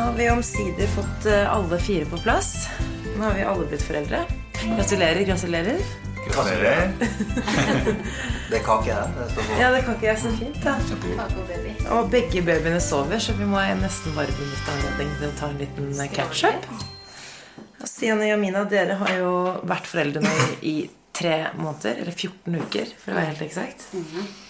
Nå har vi omsider fått eh, alle fire på plass. Nå har vi alle blitt foreldre. Gratulerer, gratulerer. Gratulerer. Det er kake her. Det står på. Ja, det er kake jeg så fint, da. Og begge babyene sover, så vi må nesten bare benytte anledningen til å ta en liten eh, catch-up. Stian og Jamina, dere har jo vært foreldre nå i, i tre måneder. Eller 14 uker, for å være helt eksakt.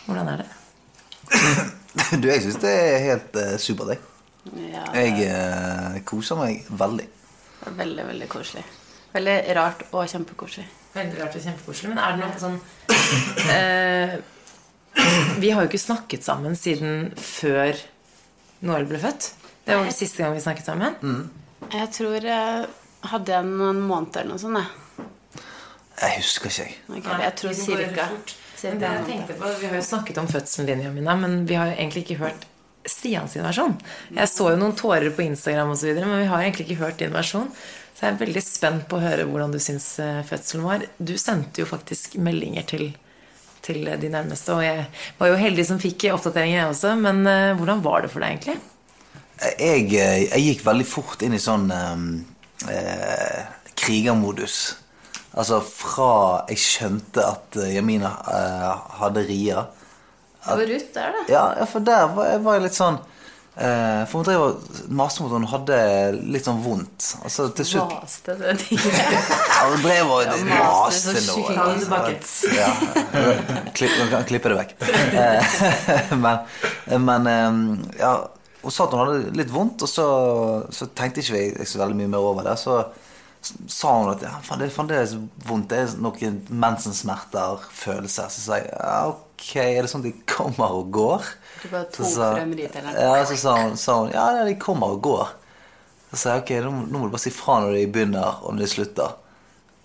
Hvordan er det? Du, jeg syns det er helt uh, supert, jeg. Ja, Jeg eh, koser meg veldig. veldig, veldig koselig. Veldig rart og kjempekoselig. Veldig rart og kjempekoselig. Men er det noe sånn eh, Vi har jo ikke snakket sammen siden før Noel ble født. Det var siste gang vi snakket sammen. Jeg tror jeg hadde en måneder eller noe sånt. Jeg, Jeg husker ikke, jeg. Ok, jeg tror cirka. cirka Men det jeg tenkte på, Vi har jo snakket om fødselen din, Jamina, men vi har jo egentlig ikke hørt Stian sin versjon. Jeg så jo noen tårer på Instagram, og så videre, men vi har egentlig ikke hørt din versjon. Så jeg er veldig spent på å høre hvordan du syns eh, fødselen var. Du sendte jo faktisk meldinger til, til de nærmeste, og jeg var jo heldig som fikk oppdateringer, jeg også. Men uh, hvordan var det for deg, egentlig? Jeg, eh, jeg gikk veldig fort inn i sånn eh, eh, krigermodus. Altså fra jeg skjønte at eh, Jamina eh, hadde rier. Det var Ruth der, da. Ja, ja, for der var jeg, var jeg litt sånn eh, For hun drev og maste mot at hun hadde litt sånn vondt. Altså til slutt Vaste det ikke? Ja, hun drev og Ja, maste noe. det. Ja, klipp, man kan klippe det vekk. Eh, men men ja, hun sa at hun hadde litt vondt, og så, så tenkte ikke vi så veldig mye mer over det. Så sa hun at ja, faen, det er fremdeles vondt. Det er noen mensensmerter, følelser. Så sa jeg ja, ok, er det sånn de kommer og går? Du bare tok Så så, frem dit, eller? Ja, så sa hun, sa hun ja, de kommer og går. Så sa jeg ok, nå, nå må du bare si fra når de begynner, og når de slutter.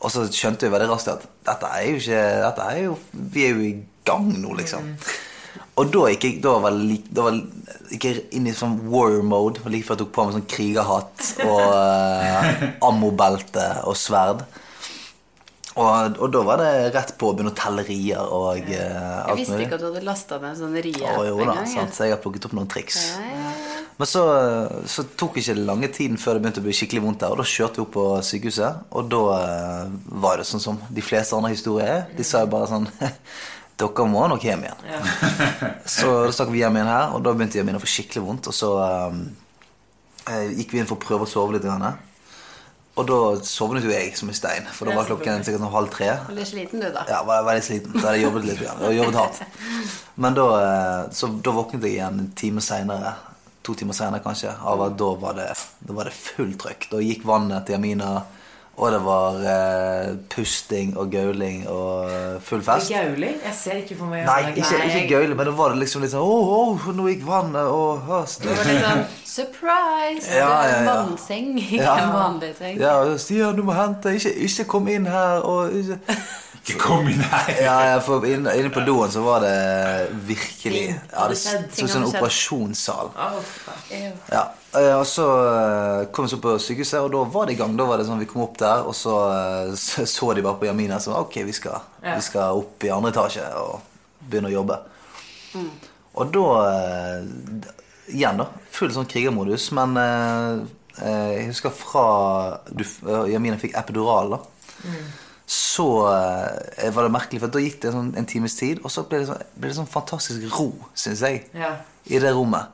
Og så skjønte vi veldig raskt at dette er jo ikke dette er jo, Vi er jo i gang nå, liksom. Og da gikk jeg, da var jeg lik- da var gikk jeg inn i sånn war mode. Like før jeg tok på meg sånn krigerhatt og uh, ammobelte og sverd. Og, og da var det rett på å begynne å telle rier og uh, Jeg visste mulig. ikke at du hadde lasta ned sånn rie Å, jo en gang. sant? Så jeg har plukket opp noen triks. Ja, ja, ja. Men så, så tok ikke det lange tiden før det begynte å bli skikkelig vondt der. Og da kjørte vi opp på sykehuset, og da uh, var det sånn som de fleste andre historier er. De sa jo bare sånn Dere må nok hjem igjen. Så da stakk vi hjem igjen her, og da begynte Jamin å få skikkelig vondt. Og så eh, eh, gikk vi inn for å prøve å sove litt. Grann. Og da sovnet jo jeg som en stein, for da var klokken sikkert halv tre. Veldig sliten du, da. Ja, var veldig sliten. Da hadde jeg jobbet litt. igjen. Jeg jobbet hardt. Men da, eh, så, da våknet jeg igjen en time seinere. To timer seinere, kanskje. Av at da var det, da var det fullt trøkk. Da gikk vannet til Jamina, og det var eh, pusting og gauling og eh, full fest. Gauling? Jeg ser ikke for meg Nei, ikke, ikke gauling, men da var det liksom litt sånn oh, oh, nå gikk vannet, og høst. Det var litt sånn surprise! Ja, ja, ja. Vannseng, ikke Ja. en vanlig seng. Ja, Stian, du må hente. Ikke, ikke kom inn her. Og ikke Ikke kom inn her. Ja, ja, for inne, inne på doen så var det virkelig ja, Det så ut som en operasjonssal. Ja, eh, og så eh, kom vi så på sykehuset, og da var det i gang. Da var det sånn, Vi kom opp der, og så eh, så, de bare på Jamina som ok, vi skal, vi skal opp i andre etasje og begynne å jobbe. Og da Igjen, da. Full sånn krigermodus. Men jeg husker fra du, Jamina fikk epidural, da. Så eh, var det merkelig, for da gikk det en, sånn, en times tid, og så ble det sånn, ble det sånn fantastisk ro, syns jeg Ja. i det rommet.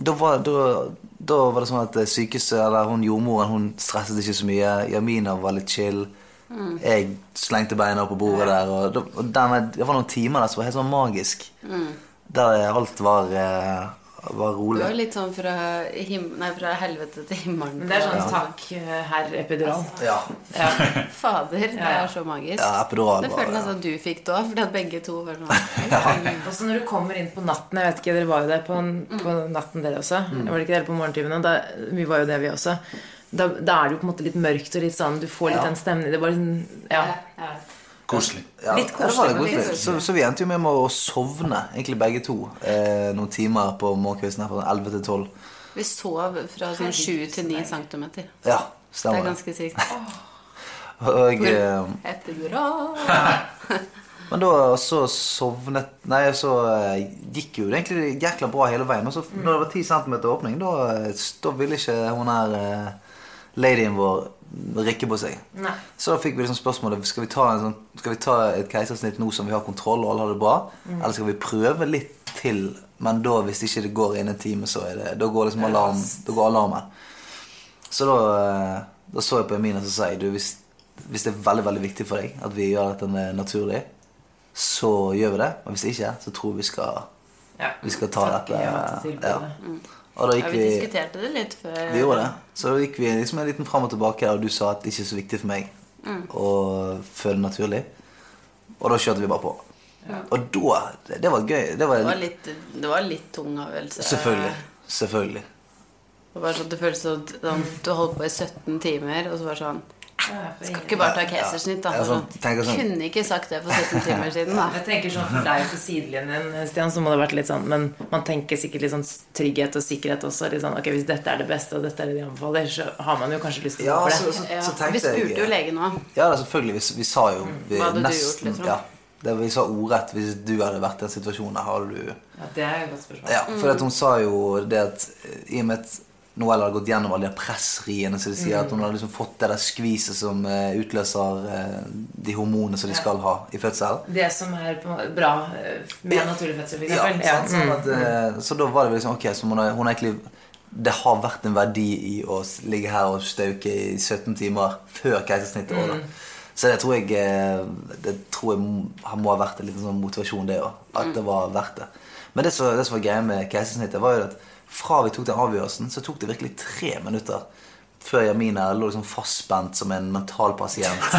Da var, da, da var det sånn at sykehuset, eller hun jordmoren, hun stresset ikke så mye. Jamina var litt chill. Jeg slengte beina på bordet der. Og, og denne, det var noen timer der som var helt sånn magisk. Der alt var, eh, var Du Det var litt sånn fra, him nei, fra helvete til himmelen. Det er sånn takk, eh, herr epidural. Ja, Ja. Fader, det er så magisk. ja epidural det var føles nesten som du fikk det òg, fordi at begge to var sånn Og så når du kommer inn på natten Jeg vet ikke, Dere var jo der på, på natten, dere også. Var det ikke dere på morgentimene? Da, vi var jo det, vi også. Da, da er det jo på en måte litt mørkt og litt sånn Du får litt Ja. den stemningen. Det var liksom, ja. ja. Koselig. Ja, Litt ja, det koselig, det faktisk. koselig. Så, så vi endte jo med å sovne, egentlig begge to, eh, noen timer på morgenkvisten her fra 11 til 12. Vi sov fra sånn 7 til 9 cm. Ja, stemmer. Det er ganske sykt. Og eh, Epidural. Men da så sovnet Nei, så eh, gikk jo det egentlig jækla bra hele veien. Og så når det var 10 cm åpning, da, eh, da ville ikke hun her eh, ladyen vår rikke på seg. Nei. Så da fikk vi liksom spørsmålet skal vi, ta en sånn, skal vi ta et keisersnitt nå som vi har kontroll og alle har det bra, eller skal vi prøve litt til, men da hvis ikke det går innen en time, så er det, da går liksom alarm, da går alarmen. Så da, eh, da så jeg på Emine og så sa jeg, du, hvis, hvis det er veldig veldig viktig for deg at vi gjør dette naturlig, så gjør vi det. Og hvis ikke, så tror vi skal, Ja. vi skal ta dette. Ja. Og da Ja, gikk vi vi diskuterte det litt før. vi gjorde det. Så da gikk vi liksom en liten fram og tilbake, og du sa at det ikke er så viktig for meg å føle naturlig. Og da kjørte vi bare på. Og da Det, det var gøy. Det var, Det var litt, det var litt tung avgjørelse. Selvfølgelig. Selvfølgelig. Det var sånn, det føltes som sånn, du holdt på i 17 timer, og så var det sånn Ja, Skal ikke bare ta keisersnitt, da. Ja, sånn, Sånn, Kunne ikke sagt det for 17 timer siden, da. Jeg tenker sånn For deg på sidelinjen, Stian, så må det ha vært litt sånn Men man tenker sikkert litt sånn trygghet og sikkerhet også. Litt sånn, ok, Hvis dette er det beste, og dette er det de anbefaler, så har man jo kanskje lyst til å Ja, det. så, så, Ja. så tenkte Vi spurte jo jeg legen òg. Ja, da, selvfølgelig. Vi, vi sa jo vi, Hva hadde du gjort, liksom? Ja. Det, vi sa ordrett hvis du hadde vært i den situasjonen. Hadde du Ja, det er jo et godt spørsmål. Ja, for at hun sa jo det at eh, i og med at Noelle hadde gått gjennom alle de pressriene, så de sier at hun hadde liksom fått det der skviset som eh, utløser eh, de hormonene som de skal ha i fødsel. Det som er bra eh, med naturlig fødsel, for Ja, sant, sånn at, eh, så da var det liksom Ok, så hun har, hun har egentlig Det har vært en verdi i å ligge her og stauke i 17 timer før keisersnittet. Mm. Så det tror jeg Det tror jeg må ha vært en liten sånn motivasjon, det òg. At det var verdt det. Men det som, det som var greia med keisersnittet, var jo at fra vi tok den avgjørelsen, så tok det virkelig tre minutter før Jamina lå liksom fastspent som en mental pasient.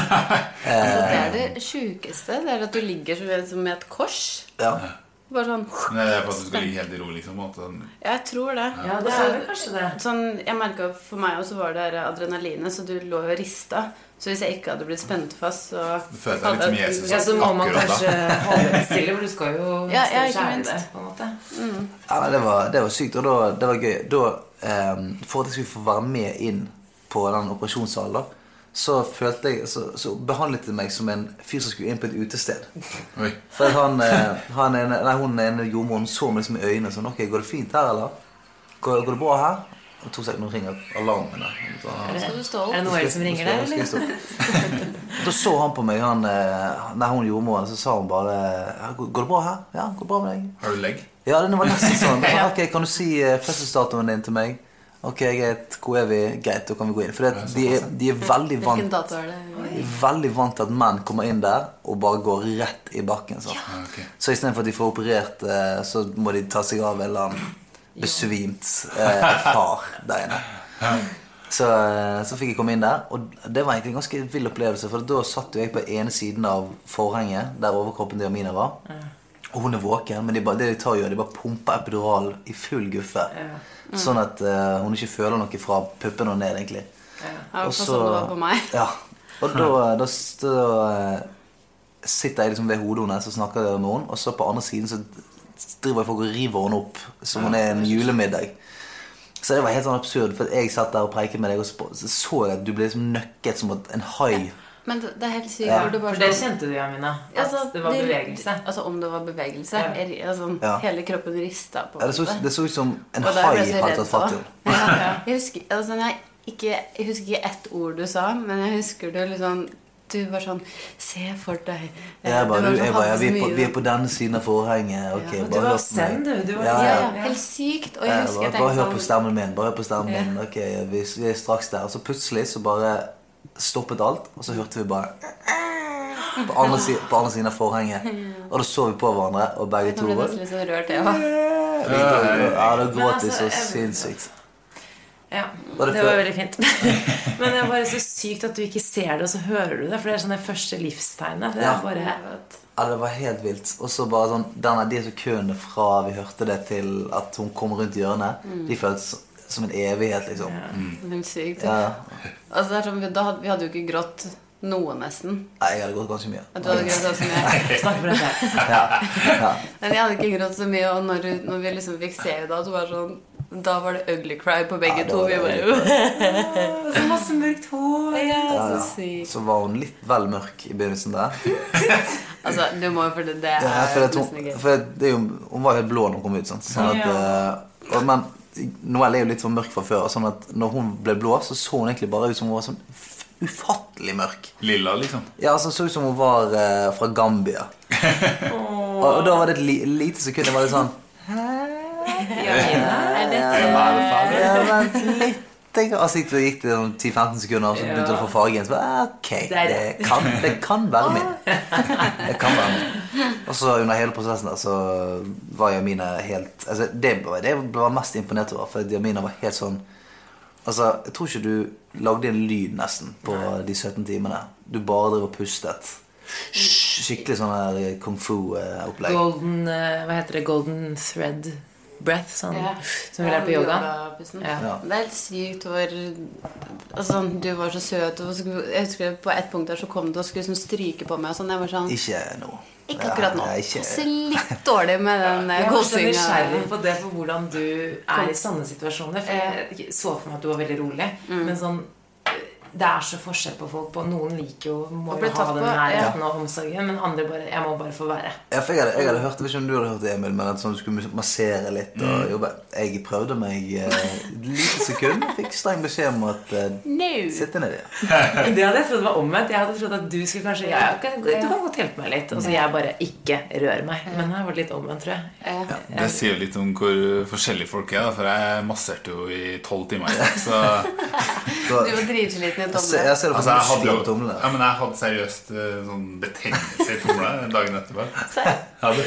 Altså, det er det sjukeste. Det er at du ligger som- som med et kors. Ja. Bare sånn Nei, det er for at du skal ligge helt i ro, liksom. Sånn- Jeg tror det. Ja, det er det kanskje det. Sånn, jeg merka for meg også var det adrenalinet, så du lå og rista. Så hvis jeg ikke hadde blitt spent fast, så Du følte deg litt som Jesus. Ja, så må man kanskje holde stille, for du skal jo Ja, ja, ikke skjære minst. det, på en måte. Ja, nei, det, var, det var sykt, og da, det var gøy. Da, um, for at jeg skulle få være med inn på den operasjonssalen, så følte jeg Så, så behandlet de meg som en fyr som skulle inn på et utested. Oi. For han, eh, han nei, hun ene jordmoren så meg liksom i øynene sånn Ok, går det fint her, eller? Går, går det bra her? Og to sekunder ringer alarmene. Da, du stå Er det. Noel som ringer deg, eller? Da så han på meg, han, eh, nei, hun jordmoren, så sa hun bare Går det bra her? Ja, går det bra med deg? Har du legg? Ja, den var nesten sånn. Ja, ok, Kan du si eh, fødselsdatoen din til meg? Ok, greit. Hvor er vi? Greit, da kan vi gå inn. For det, de, er, de er veldig Hvilken vant dato er det? de er veldig vant til at menn kommer inn der og bare går rett i bakken. Så, Ja, ok. Så istedenfor at de får operert, eh, så må de ta seg av en eller annen besvimt eh, far der inne. Så, eh, så fikk jeg komme inn der, og det var egentlig en ganske vill opplevelse. For da satt jo jeg på ene siden av forhenget, der overkroppen til Amina var. Og hun er våken, men de bare, det de tar jo, de bare pumper epidural i full guffe. Sånn at uh, hun ikke føler noe fra puppene og ned, egentlig. Ja, Og meg. Ja. Og da, da, da eh, sitter jeg liksom ved hodet hennes og snakker med henne, og så på andre siden så driver folk og river henne opp som hun er en julemiddag. Så det var helt sånn absurd, for jeg satt der og preiket med deg, og så så jeg at du ble liksom nøkket som en hai. Men det, det er helt sykt Ja, For det sånn- kjente du, Jamina. At Altså, det var det- bevegelse. Altså om det var bevegelse. Ja. Er, Altså, Ja. Hele kroppen rista på Ja, det, så, det. det så ut som en hai hadde tatt fatt i henne. Jeg husker ikke ett ord du sa, men jeg husker du liksom Du var sånn Se for deg Jeg bare, Du sånn, jeg bare, ja, vi, er på, vi er på denne siden av forhenget. Okay, Ja, du bare var hør på meg. zen, du. Du var- ja, Ja, ja. helt sykt. Og jeg Ja, husker jeg bare, bare hør på stemmen min. Bare hør på stemmen Ja. min. Ok, vi, vi er straks der. Og så plutselig så bare stoppet alt, og så hørte vi bare på andre, si, på andre siden av forhenget. Og da så vi på hverandre, og begge to var. Ja, da gråt vi altså, så jeg- sinnssykt. Ja, Var det, det var veldig fint. Men det er bare så sykt at du ikke ser det, og så hører du det. For det er sånn det første livstegnet. Det Ja. bare Ja, det var helt vilt. Og så bare sånn denne, De sekundene fra vi hørte det, til at hun kom rundt hjørnet, de føltes som en evighet, liksom. Helt sykt. Ja. Altså, det er sånn, vi, da, hadde- vi hadde jo ikke grått noe, nesten. Nei, jeg hadde gått ganske mye. At du hadde grått ganske mye. Snakk for deg selv. Ja. Ja. Men jeg hadde ikke grått så mye, og når, når vi liksom fikk se det, så var det da var det ugly cry på begge Ja, to. var Vi bare Så masse mørkt hår. ja, Ja, Så ja. sykt. Så var hun litt vel mørk i begynnelsen der. Altså, du må jo, for det, det er Ja, for det, hun, for det er jo, hun var helt blå når hun kom ut. Sant? Sånn at, ja. og, men Noelle er jo litt sånn mørk fra før. Sånn at når hun ble blå, så så hun egentlig bare ut som hun var sånn ufattelig mørk. Lilla, liksom. Ja, altså Så ut som hun var uh, fra Gambia. og, og da var det et li, lite sekund jeg var litt sånn Hæ? Ja, ja, vent litt Og så gikk det sånn 10-15 sekunder, og så begynte du å få farge igjen. Så bare, ah, ok, Det kan, det kan være min. Det kan være min. Og så under hele prosessen der, så var Jamina helt altså, det, jeg var mest imponert over, for Jamina var helt sånn Altså, Jeg tror ikke du lagde en lyd nesten på de 17 timene. Du bare drev og pustet. Skikkelig sånn her kung fu-opplegg. Golden eh, Hva heter det? Golden thread breath, sånn, Ja. som vi lærer på yoga. Ja. Ja. Det er helt sykt hvor altså, sånn, Du var så søt. Jeg husker På et punkt der så kom du og skulle sånn, stryke på meg. Og sånn, jeg var sånn Ikke nå. Ikke akkurat nå. Ja, ikke- Passer litt dårlig med den eh, Jeg er så nysgjerrig på det, for hvordan du er i sånne situasjoner. For jeg så for meg at du var veldig rolig. Mm. Men sånn det er så forskjell på folk. på Noen liker jo må Å jo ha den nærheten nærheten og omsorgen, men andre bare Jeg må bare få være. Ja, for jeg hadde, jeg hadde hørt, jeg vet ikke om du hadde hørt det, Emil, men at sånn, du skulle massere litt Mm. jobbe. Jeg prøvde meg eh, et lite sekund. Fikk streng beskjed om at eh, No. Sitte nedi. Men Det hadde jeg trodd var omvendt. Jeg hadde trodd at du skulle kanskje ja, Du kan godt hjelpe meg litt. Og så jeg bare ikke rør meg. Men det har vært litt omvendt, tror jeg. Ja. Det sier jo litt om hvor forskjellige folk er, da, for jeg masserte jo i tolv timer. Så Så, Du var dritsliten i jeg, ser- jeg ser altså, jeg hadde jo ja, men jeg hadde seriøst eh, sånn betennelse i tomla dagen etterpå. Ja, det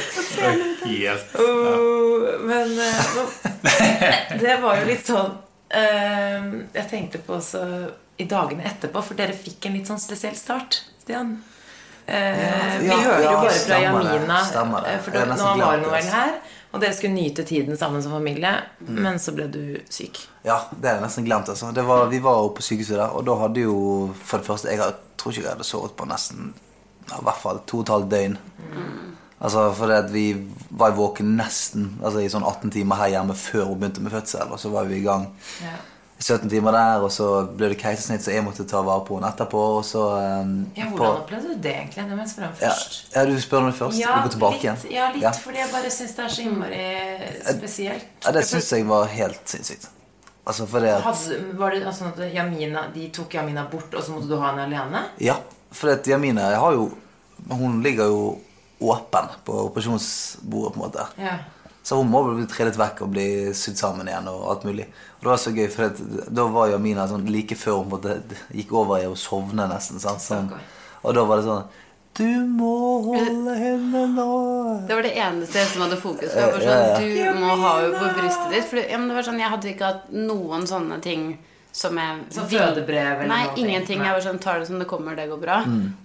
helt. Oh, men eh, det var jo litt sånn eh, Jeg tenkte på også i dagene etterpå, for dere fikk en litt sånn spesiell start, Stian. Eh, vi Ja, hører jo ja, bare fra Jamina, for da, nå var hun vel her, og dere skulle nyte tiden sammen som familie, Mm. men så ble du syk. Ja, det er jeg nesten glemt. altså det var, Vi var jo på sykehuset der, og da hadde jo for det første Jeg tror ikke jeg hadde sovet på nesten ja, i hvert fall to og et halvt døgn. Altså fordi at vi var våken nesten altså i sånn 18 timer her hjemme før hun begynte med fødsel. Og så var vi i gang Ja. 17 timer der, og så ble det keisersnitt, så jeg måtte ta vare på henne etterpå. Og så um, Ja, på- Hvordan opplevde du det, egentlig? Det må jeg spørre om først. ja, du spør meg først? Ja, går tilbake litt, igjen? ja, litt Ja. fordi jeg bare syns det er så innmari spesielt. Ja, det syns jeg var helt sinnssykt. Altså fordi at Hadde, var det sånn at Jamina, de tok Jamina bort, og så måtte du ha henne alene? Ja, for at Jamina jeg har jo Hun ligger jo åpen på operasjonsbordet, på en måte. Ja. Så hun må bli trillet vekk og bli sydd sammen igjen. og alt mulig det var så gøy, for at, da var Jamina sånn like før hun måtte, gikk over i å sovne, nesten. Sånn, Sånn. Og da var det sånn Du må holde henne nå. Det var det eneste som hadde fokus på. Ja, sånn, du må ha henne på brystet ditt. For, ja, men det var sånn, jeg hadde ikke hatt noen sånne ting som jeg Som fødebrev eller Nei, noe? ingenting. Nei. Jeg var sånn, tar det som det kommer, det går bra.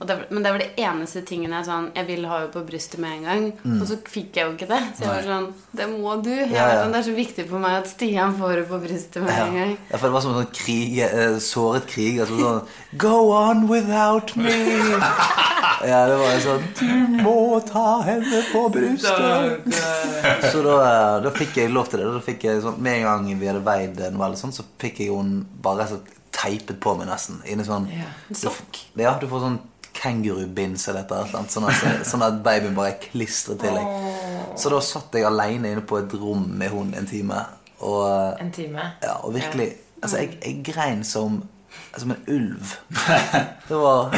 Og det, men det var det eneste tingen jeg sånn Jeg vil ha jo på brystet med en gang. Og så fikk jeg jo ikke det. Så jeg var sånn Det må du. Ja, ja. sånn, det er så viktig for meg at Stian får det på brystet med Ja. en gang. ja, for det var som en sånn krig, eh, såret krig. Altså sånn Go on without me. Ja, det var jo sånn Du må ta henne på brystet. Så da, eh, da fikk jeg lov til det. Da fikk jeg sånn, Med en gang vi hadde veid Noelle, sånn, så fikk jeg henne bare så teipet på meg nesten. Inni sånn Ja, en du sokk. Ja, du får sånn kengurubinds eller et eller annet. Sånn at, sånn at babyen bare er klistret til deg. Så da satt jeg alene inne på et rom med hun en time. Og, eh, En time. ja, og virkelig Altså, jeg, jeg grein som Som en ulv. Det var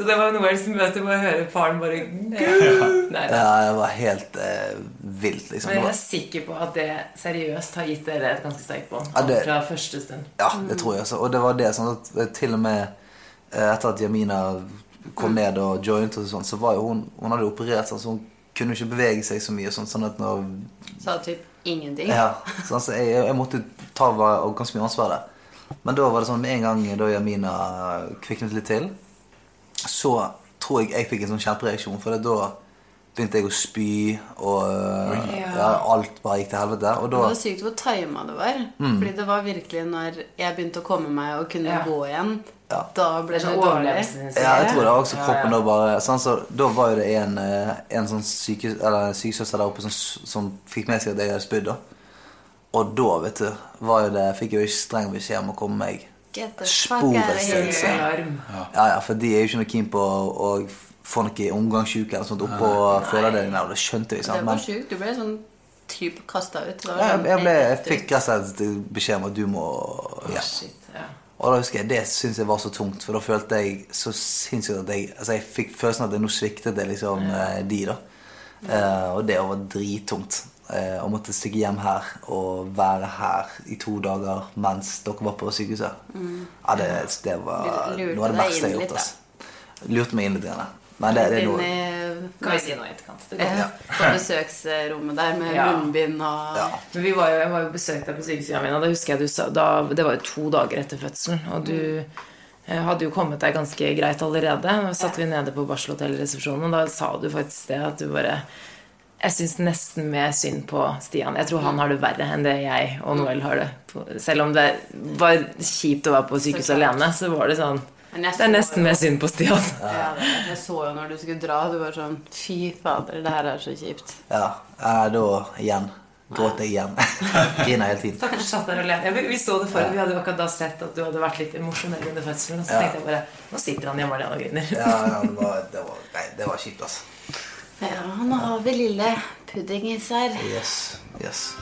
Så det var Noels møte med å høre faren bare Gud! Nei, Ja, det var helt eh, vilt, liksom. Men jeg er sikker på at det seriøst har gitt dere et ganske sterkt bånd. Ja, det- Fra første stund. ja, det tror jeg også. Og det var det sånn at eh, til og med eh, etter at Jamina kom ned og joint og sånn, så var jo hun Hun hadde operert sånn, så hun kunne ikke bevege seg så mye. Sånn, sånn at når Sa typ ingenting. Ja, sånn, så jeg, jeg måtte ta va- og ganske mye ansvar der. Men da var det sånn med en gang da Jamina kviknet litt til, så tror jeg jeg fikk en sånn kjempereaksjon. For da begynte jeg å spy, og ja, alt bare gikk til helvete. Og Det var sykt hvor tima det var. Fordi det var virkelig når jeg begynte å komme meg og kunne Ja. gå igjen. Ja. Da ble Det det sånn dårlig. Ja, jeg tror det var også kroppen ja. da bare sånn, så Da var jo det en, eh, en sånn syke, sykesøster der oppe som, som fikk med seg at jeg hadde spydd. Og da, vet du, var jo det, fikk jeg jo streng beskjed om å komme meg Alarm. Ja, ja, for de er jo ikke noe keen på å, få noe omgangssjuke eller sånt oppå fødeavdelingen. og Det skjønte vi. Det var sjukt. Du ble sånn typ kasta ut. Ja, sånn jeg, ble, jeg fikk rett og slett beskjed om at du må ja. Og da husker jeg, Det syns jeg var så tungt, for da følte jeg så sinnssykt at jeg altså jeg fikk følelsen at jeg nå sviktet det liksom eh, de. da Uh, Og det var drittungt. Eh, å måtte stikke hjem her og være her i to dager mens dere var på sykehuset. Ja, det, det var lurte noe av det verste jeg har gjort. Altså. Lurte meg inn litt. Grann. Men det, det er noe Kan vi si noe i etterkant? Det ja, på besøksrommet der med Ja. munnbind og Ja. Men vi var jo, jeg var jo besøkt deg på sykehuset, Jamina. Da husker jeg du sa da, Det var jo to dager etter fødselen. Og du eh, hadde jo kommet deg ganske greit allerede. Da satt vi nede på barselhotellresepsjonen, og da sa du faktisk det at du bare Jeg syns nesten mer synd på Stian. Jeg tror han har det verre enn det jeg og Noel har det. Selv om det var kjipt å være på sykehuset Så alene, så var det sånn Det er nesten mer synd på Stian. Ja, jeg så jo når du skulle dra, du var sånn Fy fader, det her er så kjipt. Ja, da igjen. Gråt jeg igjen. Griner hele tiden. Stakkars satt der alene. Ja, vi, vi så det for Vi hadde jo akkurat da sett at du hadde vært litt emosjonell under fødselen. Og så Ja. tenkte jeg bare Nå sitter han hjemme alene og griner. Ja, ja det, var, det, var, nei, det var kjipt, altså. Ja, nå har vi lille puddingis her. Yes. yes.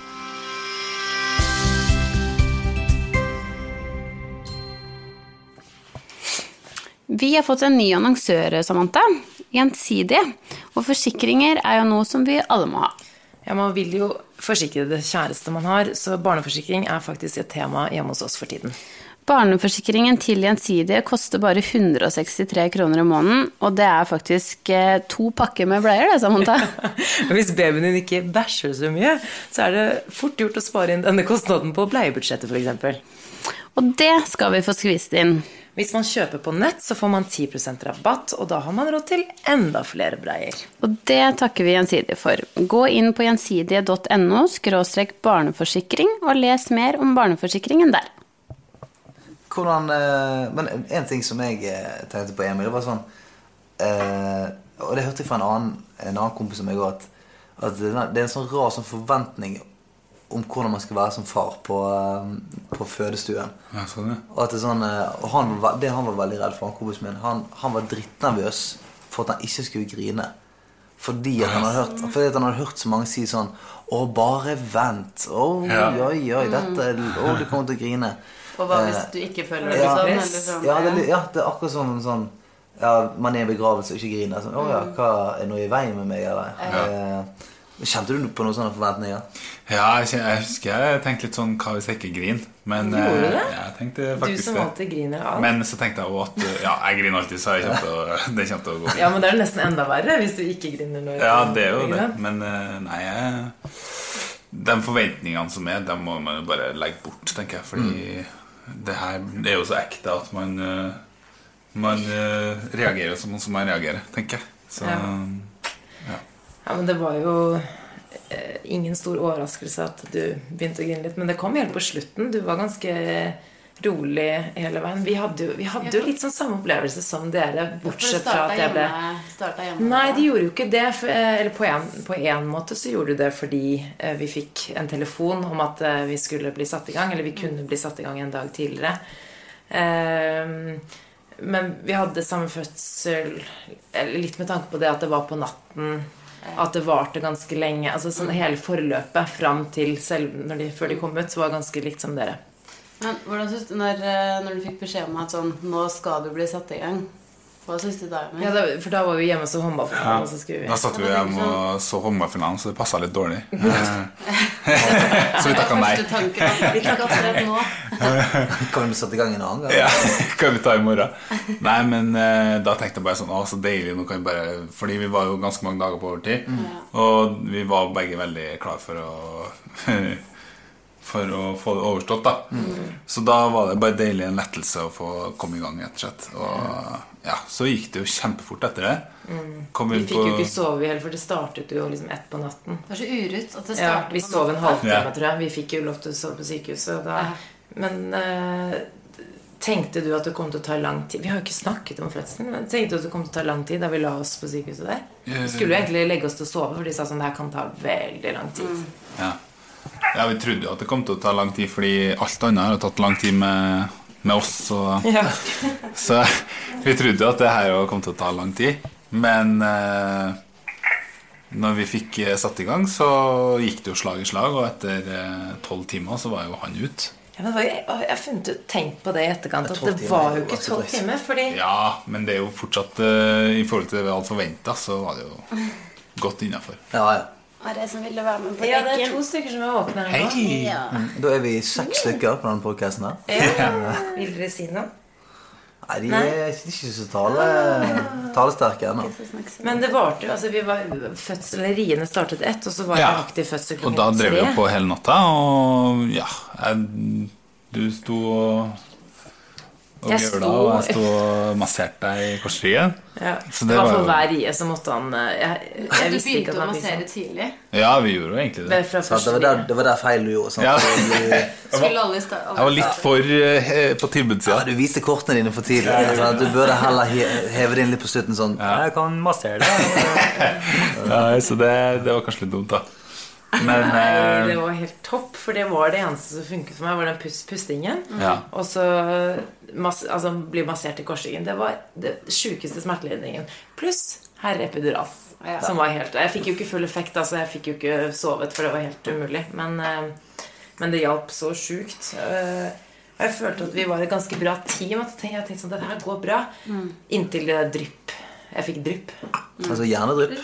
Vi har fått en ny annonsør, Samantha. Gjensidig. Og forsikringer er jo noe som vi alle må ha. Ja, Man vil jo forsikre det kjæreste man har, så barneforsikring er faktisk et tema hjemme hos oss for tiden. Barneforsikringen til Gjensidige koster bare 163 kroner i måneden, og det er faktisk eh, to pakker med bleier, det, Samantha. Og Hvis babyen din ikke bæsjer så mye, så er det fort gjort å spare inn denne kostnaden på bleiebudsjettet f.eks. Og det skal vi få skvist inn. Hvis man kjøper på nett, så får man 10% rabatt, og da har man råd til enda flere bleier. Og det takker vi Gjensidige for. Gå inn på gjensidige.no barneforsikring og les mer om barneforsikringen der. Hvordan eh, Men en ting som jeg eh, tenkte på, Emil, det var sånn eh, Og det hørte jeg fra en annen, en annen kompis som jeg òg, at, at det er en sånn rar sånn forventning om hvordan man skal være som far på, på fødestuen. Ja, sånn, ja. Og sånn Og han, var- det han var veldig redd for, han kompisen min, han, han var drittnervøs for at han ikke skulle grine. Fordi at han hadde hørt, fordi at han hadde hørt så mange si sånn Å, bare vent. Å, oi, oi, dette Å, du kommer til å grine. Og hva hvis Eh, du ikke føler deg ja, sånn? sånn Ja, det, ja, det er akkurat sånn, sånn ja, Man er i begravelse og ikke griner. Sånn, 'Å ja, hva er noe i veien med meg?' Eller? Eh, kjente du på noen sånne forventninger? Ja, jeg, jeg husker jeg tenkte litt sånn Hva hvis jeg ikke griner? Men Gjorde du eh, det? jeg tenkte Du faktisk som det. alltid griner av alt. Men så tenkte jeg at Ja, jeg griner alltid, så jeg å, det kommer til å gå fint. Ja, men det er nesten enda verre hvis du ikke griner når Ja, det er jo det. Men nei jeg, De forventningene som er, dem må man jo bare legge bort, tenker jeg. Fordi det her det er jo så ekte at man eh, Man eh, reagerer som, som man reagerer, tenker jeg. Så Ja. Ja, men det var jo eh, ingen stor overraskelse at du begynte å grine litt. Men det kom helt på slutten. Du var ganske rolig hele veien. Vi hadde jo, vi hadde jo litt sånn samme opplevelse som dere, bortsett fra at jeg ble hjemme. Nei, de gjorde jo ikke det. For, eh, eller på en, på en måte så gjorde de det fordi eh, vi fikk en telefon om at eh, vi skulle bli satt i gang. Eller vi kunne bli satt i gang en dag tidligere. Ehm, men vi hadde samme fødsel litt med tanke på det at det var på natten. At det varte ganske lenge. Altså sånn Hele forløpet fram til selv når de, før de kom ut, så var ganske likt som dere. Men hvordan synes du, når, eh, når du fikk beskjed om at sånn Nå skal du bli satt i gang. Hva syns du da? Ja, da, for da var vi hjemme og så håndballfinalen, og så skulle vi Da satt vi hjemme og så håndballfinalen, så det passa litt dårlig. Så vi takka nei. Tanken var ikke akkurat nå. Kan vi sette i gang en annen gang? Ja, kan vi ta i morgen? Nei, men eh, da tenkte jeg bare sånn Å, så deilig. Nå kan vi bare Fordi vi var jo ganske mange dager på overtid. Og vi var begge veldig klar for å For å få det overstått, da. Så da var det bare deilig en lettelse å få komme i gang, rett og ja, så gikk det jo kjempefort etter det. Kom Vi fikk på jo ikke sove heller, for det startet jo liksom ett på natten. Det var så urutt at det Ja, vi sov en halvtime, Ja. tror jeg. Vi fikk jo lov til å sove på sykehuset. Da. Men eh, tenkte du at det kom til å ta lang tid? Vi har jo ikke snakket om fødselen, men tenkte du at det kom til å ta lang tid da vi la oss på sykehuset der? Vi skulle jo egentlig legge oss til å sove, for de sa sånn det her kan ta veldig lang tid. Ja. Ja, vi trodde jo at det kom til å ta lang tid, fordi alt annet har tatt lang tid med, med oss. Og, Ja. så vi trodde jo at det her kom til å ta lang tid. Men eh, når vi fikk eh, satt i gang, så gikk det jo slag i slag. Og etter eh, tolv timer så var jo han ute. Ja, men jeg jeg har funnet ut, tenkt på det i etterkant, er at det var jo ikke tolv timer. Fordi Ja, men det er jo fortsatt eh, I forhold til det vi hadde forventa, så var det jo godt innafor. Ja, ja. Og det som ville være med på ja, det er to stykker som er våkne her nå. Hei! Ja. Da er vi seks stykker på denne podkasten her. Ja. Vil dere si noe? Nei, de er ikke så tale, talesterke ennå. Men det varte jo altså vi var fødsel, Riene startet ett, og så var Ja. det aktiv fødsel Og da drev vi jo på hele natta, og ja jeg, Du sto og og Jeg sto- og jeg sto og masserte deg i korsryggen. Ja. Så det det var var for hver rie så måtte han eh, Jeg, jeg Du begynte at å massere tidlig. Ja, vi gjorde jo egentlig Det det. er? Det, var der, det var der feil du gjorde. Sant? Ja. Du, Skulle alle Jeg var litt for uh, på ja, du viste kortene dine for tidlig. Ja, Du burde heller heve det inn litt på slutten. Sånn Jeg kan massere deg. Ja, så det, det var kanskje litt dumt, da. Men Nei, det eh, var helt topp, for det var det eneste som funket for meg. Var den pust, pustingen. Ja. Og så mas altså, bli massert i korsryggen. Det var det sjukeste smertelindringen. Pluss herr epidural. Ja. Som var helt Jeg fikk jo ikke full effekt, altså. Jeg fikk jo ikke sovet, for det var helt umulig. Men, eh, men det hjalp så sjukt. Eh, og jeg følte at vi var et ganske bra team. At jeg tenkte sånn, dette her går bra. Inntil det drypp. Jeg fikk drypp. Altså hjernedrypp.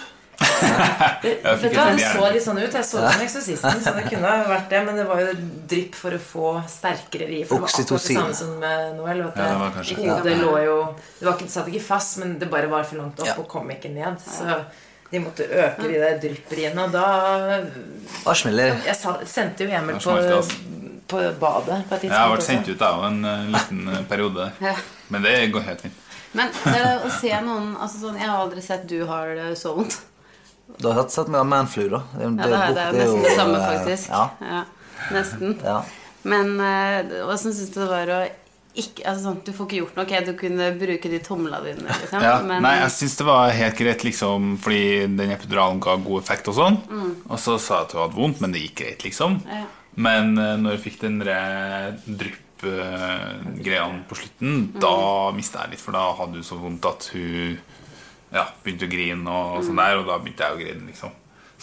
Vet du hva, det så litt sånn ut. Jeg så ut som Eksorsisten, så det kunne vært det. Men det var jo drypp for å få sterkere riv. For det var akkurat det samme som med Noel. At Ja, det lå jo Det var ikke, satt ikke fast, men det bare var for langt opp Ja. og kom ikke ned. Så de måtte øke de der drypperiene. Og da. Jeg sendte jo Emil på, på badet på et jeg har vært sendt ut av en eh, liten eh, periode. Men det går helt fint. Men det er å se noen altså sånn, Jeg har aldri sett du har det så vondt. Du har hørt sett meg av manflu, da. Det, Ja, det det er nesten det samme, eh, faktisk. Ja, Ja, nesten. ja. Men eh, åssen syns du det var å ikke altså sånn, Du får ikke gjort noe. Okay, Du kunne bruke de tomla dine, liksom. Ja, men nei, jeg syns det var helt greit, liksom, fordi den epiduralen ga god effekt og sånn. Og så sa jeg at hun hadde vondt, men det gikk greit, liksom. Mm. Ja. Men eh, når jeg fikk den drypp-greiene på slutten, Mm. da mista jeg litt, for da hadde hun så vondt at hun ja, begynte å grine og og sånn der, og da begynte jeg å grine, liksom.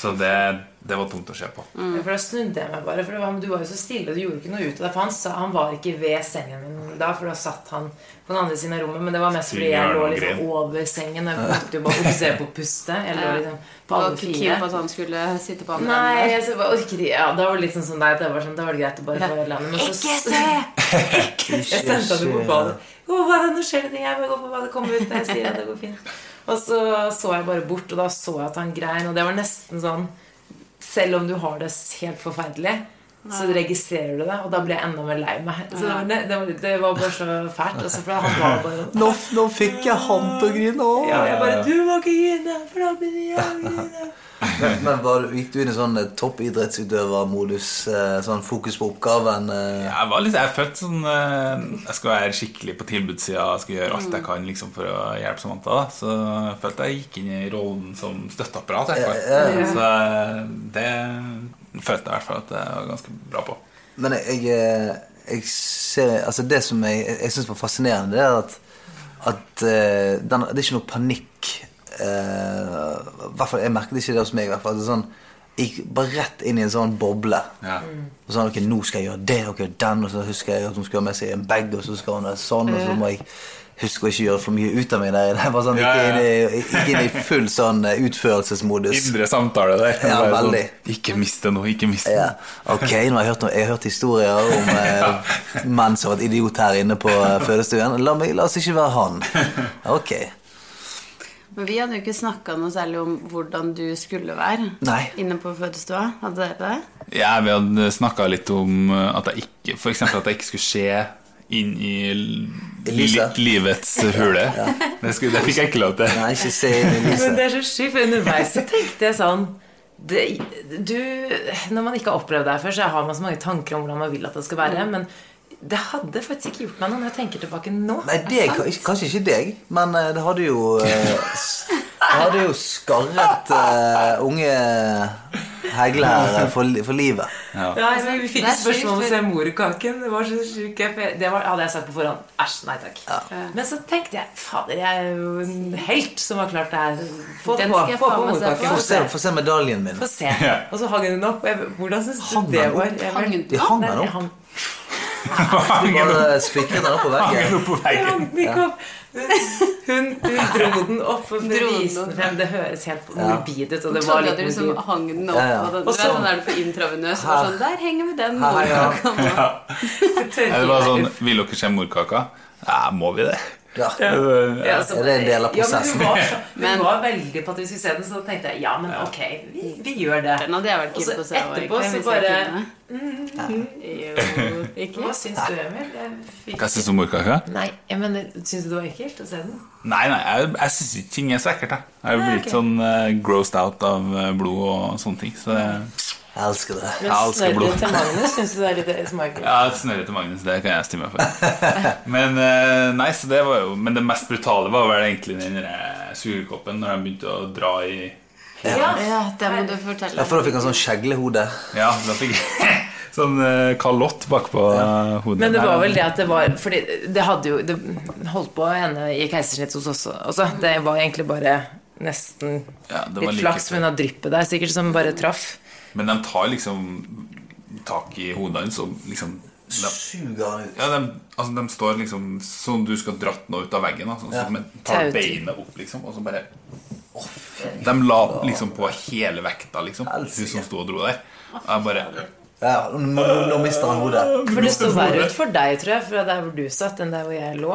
Så det, det var tungt å se på. Mm. Ja, For da snudde jeg meg bare. For det var, du var jo så stille, du gjorde ikke noe ut av det. For han, sa, han var ikke ved sengen min da, for da satt han på den andre siden av rommet. Men det var mest fordi jeg lå og liksom over sengen. Og jeg måtte jo bare fokusere på å puste. Jeg lå liksom på Og alle ikke keen fire. på at han skulle sitte på andre Nei, jeg så bare orker. Ja, da var det litt sånn som deg. Det var, sånn, det var det greit å bare få landet. Men så Jeg sendte han jo på badet. Å, hva er det? Nå skjer det ting. Jeg må gå på badet. Kom ut. Jeg sier at det går fint. Og så så jeg bare bort, og da så jeg at han grein. Og det var nesten sånn Selv om du har det helt forferdelig, så registrerer du det. Og da ble jeg enda mer lei meg. Så det var, det var, det var bare så fælt. Altså, for han var bare Nå, nå fikk jeg han til å grine òg. ja, jeg bare Du må ikke grine, for da begynner jeg å grine. Men, men var, gikk du inn i sånn eh, toppidrettsutøvermodus? eh, Sånn fokus på oppgaven? eh? Jeg var litt, jeg følte sånn eh, Jeg skal være skikkelig på tilbudssida, jeg skal gjøre alt jeg kan liksom, for å hjelpe Samantha. da. Så jeg følte jeg gikk inn i rollen som støtteapparat. i. Ja, ja. Så det følte jeg i hvert fall at jeg var ganske bra på. Men jeg, jeg, jeg ser Altså det som jeg, jeg syns var fascinerende, det er at, at den, det er ikke noe panikk. Eh, Jeg merket ikke det hos meg. i hvert fall det er sånn, Jeg gikk bare rett inn i en sånn boble. Ja. Og sånn, ok, nå skal jeg gjøre det og den, og så husker jeg at hun skal ha med seg en bag, og så skal hun ha sånn, og så må jeg huske å ikke gjøre for mye ut av meg der. Jeg var sånn, Ja, gikk inn i, gikk inn i full sånn eh, utførelsesmodus. Indre samtale der. Ja, Bare veldig. Sånn, ikke mist det nå, ikke mist det. Ja, ok, nå har jeg hørt, noe, jeg har hørt historier om eh, menn som har vært idiot her inne på eh, fødestuen. La, meg, la oss ikke være han. Ok. Men vi hadde jo ikke snakka noe særlig om hvordan du skulle være Nei. inne på fødestua. Hadde dere det? Ja, vi hadde snakka litt om eh, at jeg ikke For eksempel at jeg ikke skulle se inn i li livets hule. Det, skulle, det fikk jeg ikke lov til. Nei, ikke se inn i Men det er så sjukt, for underveis så tenkte jeg sånn det, du, Når man ikke har opplevd det her før, så har man så mange tanker om hvordan man vil at det skal være. Men det hadde faktisk ikke gjort meg noe når jeg tenker tilbake nå. Nei, det kanskje ikke deg, men eh, det hadde jo Det hadde jo skarret uh, unge Hegle her for, for livet. Ja. Ja, men vi fikk spørsmål om å se morkaken. Det var så sjukt. Det var, hadde jeg sagt på forhånd. Æsj, nei takk. Men så tenkte jeg fader, jeg er jo en helt som har klart det her. Få Den på, få på morkaken. Få se, se medaljen min. Få se. Ja. Og så hang hun den opp. Jeg, hvordan syns du Hang det den var? opp? Jeg, Hang De hang den opp. Du bare spikret den opp på veggen. opp på veggen. Ja, opp. Hun, hun dro den opp og Dro den viste opp. frem. Det høres helt morbid ut. Og det var litt liksom hang den opp Ja, ja. på den. Du Og vet så- den der du får intravenøs. Og Sånn, der henger vi den. Morkaka nå. Ja, det var sånn Vil dere se morkaka? Ja, må vi det? Ja. Ja, så- Er det en del av Ja, prosessen? men hun var, så, hun Men- var veldig på at vi skulle se den, så da tenkte jeg ja, men ok, vi, vi gjør det. Den hadde jeg vært keen på å se. etterpå så bare- mm. Jo, ikke? Hva syns du, Emil? Hva syns du om morkaka? Nei, jeg mener, Syns du det var ekkelt å se den? Nei, nei, jeg, jeg syns ikke ting er så ekkelt. Jeg er jo blitt sånn uh, grossed out av eh, blod og sånne ting. Så det, Jeg elsker det. Men snørret til Magnus syns du det er litt smakelig? ja, snørret til Magnus, det kan jeg stemme for. Men eh, nei, så det var jo Men det mest brutale var vel egentlig den eh, sugekoppen når de begynte å dra i Ja. Ja, det må du fortelle. Ja, for da fikk han sånn skjeglehode. Ja, da fikk jeg sånn eh, kalott bakpå ja. hodet. Men det var vel det at det var Fordi det hadde jo Det holdt på å ende i keisersnitt hos oss også. Det var egentlig bare nesten Ja, var litt like flaks med noe dryppet der, sikkert, som bare traff. Men de tar liksom tak i hodet hans og liksom de, Suger han ut. ja, de, altså, de står liksom sånn du skal dratt noe ut av veggen. Sånn, Ja. så de tar beinet opp, liksom, og så bare De la liksom på hele vekta, liksom. Hun som sto og dro der. Og jeg bare Ja, nå, nå, mister han hodet. For det står verre ut for deg, tror jeg, fra der hvor du satt, enn der hvor jeg lå.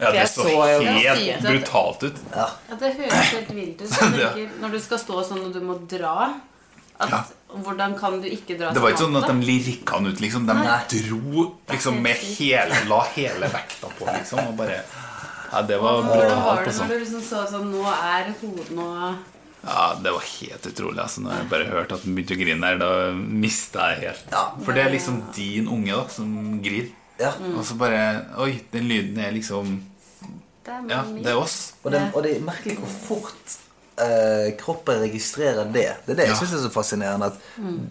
Ja, det så så helt brutalt ut. Ja, det høres helt vilt ut. Når du skal stå sånn og du må dra at, Ja. Hvordan kan du ikke dra Det var ikke sånn at de lirka han ut, liksom. De dro liksom med hele La hele vekta på, liksom. Og bare Ja, det var Hvordan var det altså. når du liksom så sånn Nå er hodet nå Ja, det var helt utrolig. Altså, når jeg bare hørte at han begynte å grine der, da mista jeg helt Ja. For det er liksom din unge da som grir. Ja. Og så bare Oi, den lyden er liksom Det er Ja, det er oss. Og det, og det er merkelig hvor fort eh, kroppen registrerer det. Det er det jeg Ja. synes er så fascinerende. At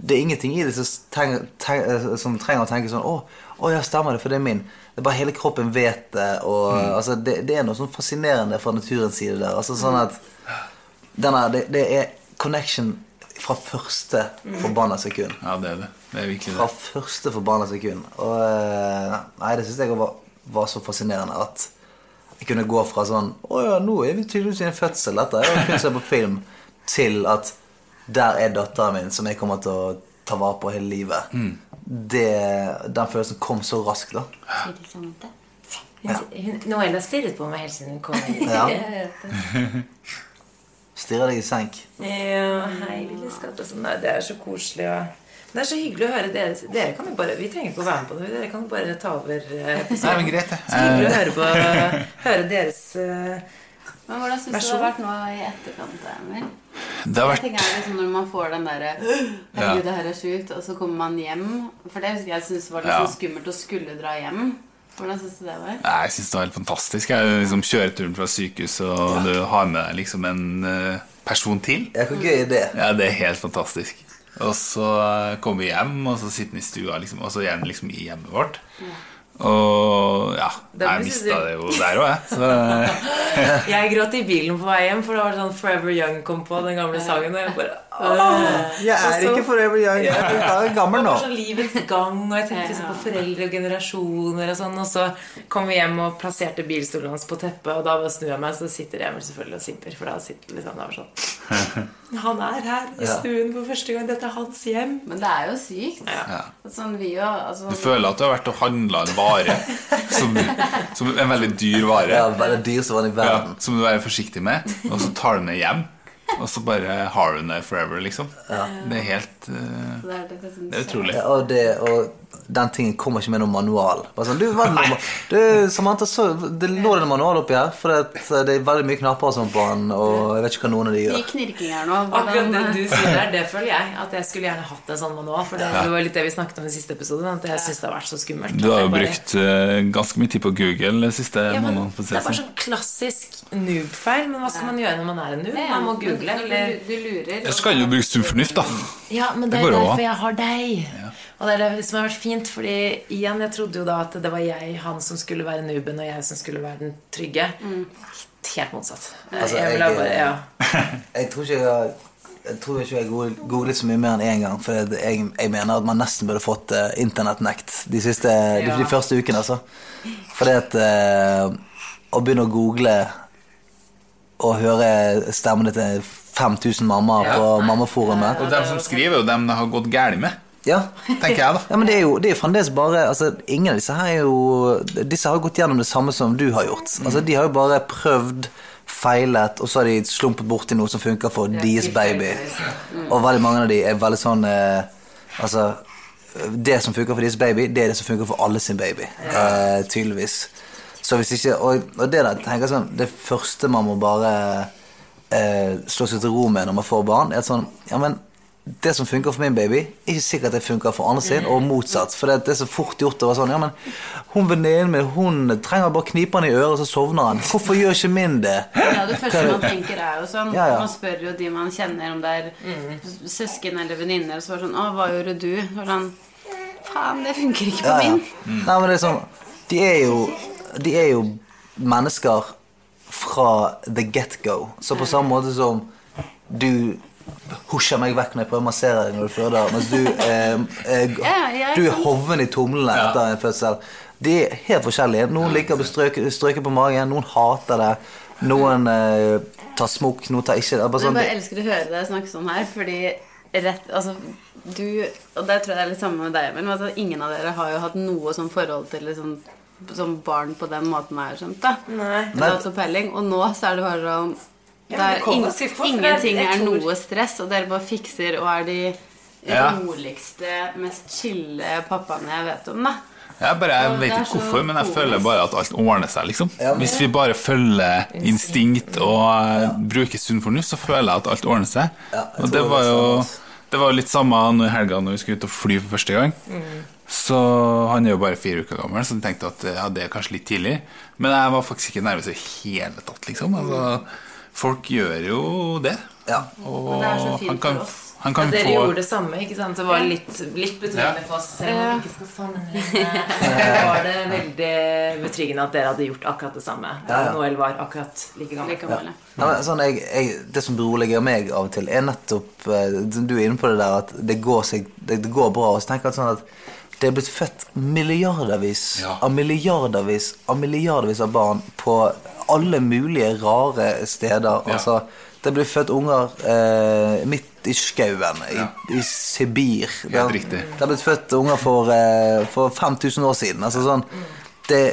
Det er ingenting i det som, trenger, tre- eh, som trenger å tenke sånn Å, å ja, stemmer det, for det er min. Det er bare hele kroppen vet det. Og altså, det, det er noe sånn fascinerende fra naturens side der. Altså sånn at denne, det, det er connection fra første forbanna sekund. Ja, det er det. Det er virkelig Fra første forbanna sekund. Og eh, Nei, det syns jeg var, var så fascinerende at jeg kunne gå fra sånn Å ja, nå er vi tydeligvis i en fødsel, dette er kun se på film, til at der er datteren min, som jeg kommer til å ta vare på hele livet. Det, den følelsen kom så raskt, da. Hun, hun, Noelle stirret på meg helt siden hun kom inn. Ja. Stirrer deg i senk. Ja, hei, lille skatt. sånn. Det er så koselig. Og... Det er så hyggelig å høre dere. Dere kan jo bare, Vi trenger ikke å være med på det. Dere kan jo bare ta over eh, Nei, men greit. Så hyggelig å Eh, høre, på, høre deres eh, Men hvordan syns du det har vært nå i etterkant? Emil? Det har Jeg vært tenker liksom Når man får den derre Herregud, det her er sjukt, og så kommer man hjem For det jeg syns var litt Ja. sånn skummelt å skulle dra hjem. Hvordan syns du det var? Nei, Jeg syns det var helt fantastisk. Jeg liksom Kjøreturen fra sykehuset, og du har med deg liksom en eh, person til. Ja, hvor gøy er det? Ja, det er helt fantastisk. Og så eh, kommer vi hjem, og så sitter vi i stua, liksom, og så er han liksom i hjemmet vårt. Og ja, jeg mista det jo der òg, jeg. Så Jeg gråt i bilen på vei hjem, for det var sånn Forever Young kom på, den gamle sangen. Og jeg bare åh. Jeg er ikke forever young. Jeg er gammel Det nå. var sånn livets gang, og jeg tenkte liksom på foreldre og generasjoner og sånn. Og så kom vi hjem og plasserte bilstolen hans på teppet, og da bare snur jeg meg, så sitter Emil selvfølgelig og simper. For da sitter liksom, der sånn Han er her i stuen for første gang. Dette er hans hjem. Men det er jo sykt. ja. Sånn vi jo altså, Du føler at du har vært og handla en vare som, som en veldig dyr vare. Ja, bare dyr som var i Ja, som du er forsiktig med, og så tar du den med hjem. Og så bare har hun det forever, liksom. Det er helt uh, Det er, det, Det er utrolig. Ja, og, det, og den tingen kommer ikke med noen manual. Bare sånn, du, noe- du, Samantha, så, det lå en manual oppi her, for det, det er veldig mye knapper og sånn på den, og jeg vet ikke hva noen av de gjør. knirking her nå. Akkurat det du sier der, det føler jeg. At jeg skulle gjerne hatt en sånn manual. For det, det var litt det vi snakket om i siste episode. At jeg syns det har vært så skummelt. Du har jo bare- brukt uh, ganske mye tid på Google de siste ja, månedene. Det er bare sånn. sånn klassisk noob-feil. Men hva skal man gjøre når man er en noob? Man må google. Jeg Eller du lurer. Ellers kan du bruke sunn fornuft, da. Ja, men Det det er derfor jeg har deg. Og det er det som har vært fint, fordi igjen, jeg trodde jo da at det var jeg, han som skulle være nooben, og jeg som skulle være den trygge. Helt motsatt. Altså, jeg jeg- bare, ja. Jeg tror ikke jeg har jeg tror ikke jeg googlet så mye mer enn én gang. For jeg, jeg mener at man nesten burde fått uh, internettnekt de, siste, Ja. de første ukene. Altså. Fordi at uh, Å begynne å google og høre stemmene til 5000 mammaer Ja. på mammaforumet Og dem som skriver, er jo dem det har gått galt med, Ja, tenker jeg, da. Ja, men det er jo, det er fremdeles bare altså, Ingen av disse her er jo Disse har gått gjennom det samme som du har gjort. Altså, De har jo bare prøvd, feilet, og så har de slumpet borti noe som funker for deres baby. Og veldig mange av de er veldig sånn eh, Altså Det som funker for deres baby, det er det som funker for alle sin baby. Eh, tydeligvis. Så hvis ikke Og, og det der tenker jeg sånn Det første man må bare eh, slå seg til ro med når man får barn, er at sånn Ja, men det som funker for min baby, er ikke sikkert det funker for andre sin, og motsatt. For det er så fort gjort å være sånn Ja, men hun venninnen min, hun trenger bare knipe han i øret, og så sovner han. Hvorfor gjør ikke min det? Ja, det første er man tenker, er jo sånn Ja, ja. Man spør jo de man kjenner, om det er søsken eller venninner, og så var det sånn Å, hva gjorde du? Og sånn Faen, det funker ikke på Ja, ja. min. Nei, men det er sånn De er jo, de er jo mennesker fra the get-go. Så på samme måte som du husjer meg vekk når jeg prøver å massere deg når du føder, mens du, eh, eh, du er hoven i tomlene etter en fødsel. De er helt forskjellige. Noen liker å bli strøket- på magen, noen hater det. Noen eh, tar smokk, noen tar ikke det. Bare sånn, Jeg sånn, bare elsker å høre deg snakke sånn her, fordi rett Altså, du Og det tror jeg det er litt samme med deg, men altså, ingen av dere har jo hatt noe sånn forhold til liksom, som barn på den måten jeg har skjønt det. Nei. Peiling. Og nå så er det bare sånn Ja, det er- Ingenting er noe stress, og dere bare fikser og er de Ja. roligste, mest chille pappaene jeg vet om, da. Jeg, bare, jeg vet ikke hvorfor, men jeg føler bare at alt ordner seg, liksom. Hvis vi bare følger instinkt og eh, bruker sunn fornuft, så føler jeg at alt ordner seg. Og det var jo altså. det var litt samme nå i helga når vi skulle ut og fly for første gang. Så han er jo bare fire uker gammel, så jeg tenkte at ja, det er kanskje litt tidlig. Men jeg var faktisk ikke nervøs i det hele tatt, liksom. Altså, folk gjør jo det. ja. Og Men det er så fint han kan, for oss. han Ja, dere få gjorde det samme, ikke sant? Det var litt, litt betryggende Ja. for oss. Selv om vi ikke skal sammenligne. Så var det veldig betryggende at dere hadde gjort akkurat det samme. Da Ja, ja. Noel var akkurat like gammel. Ja. Men sånn, jeg, jeg, det som beroliger meg av og til, er nettopp eh, Du er inne på det der at det går, seg, det, det går bra. Og så tenker jeg at sånn at det er blitt født milliardervis Ja. av milliardervis av milliardervis av barn på alle mulige rare steder. Ja. Altså, det blir født unger eh, midt i skauen, i, Ja. i Sibir. Det, er, det er blitt født unger for, eh, for 5000 år siden. Altså sånn det,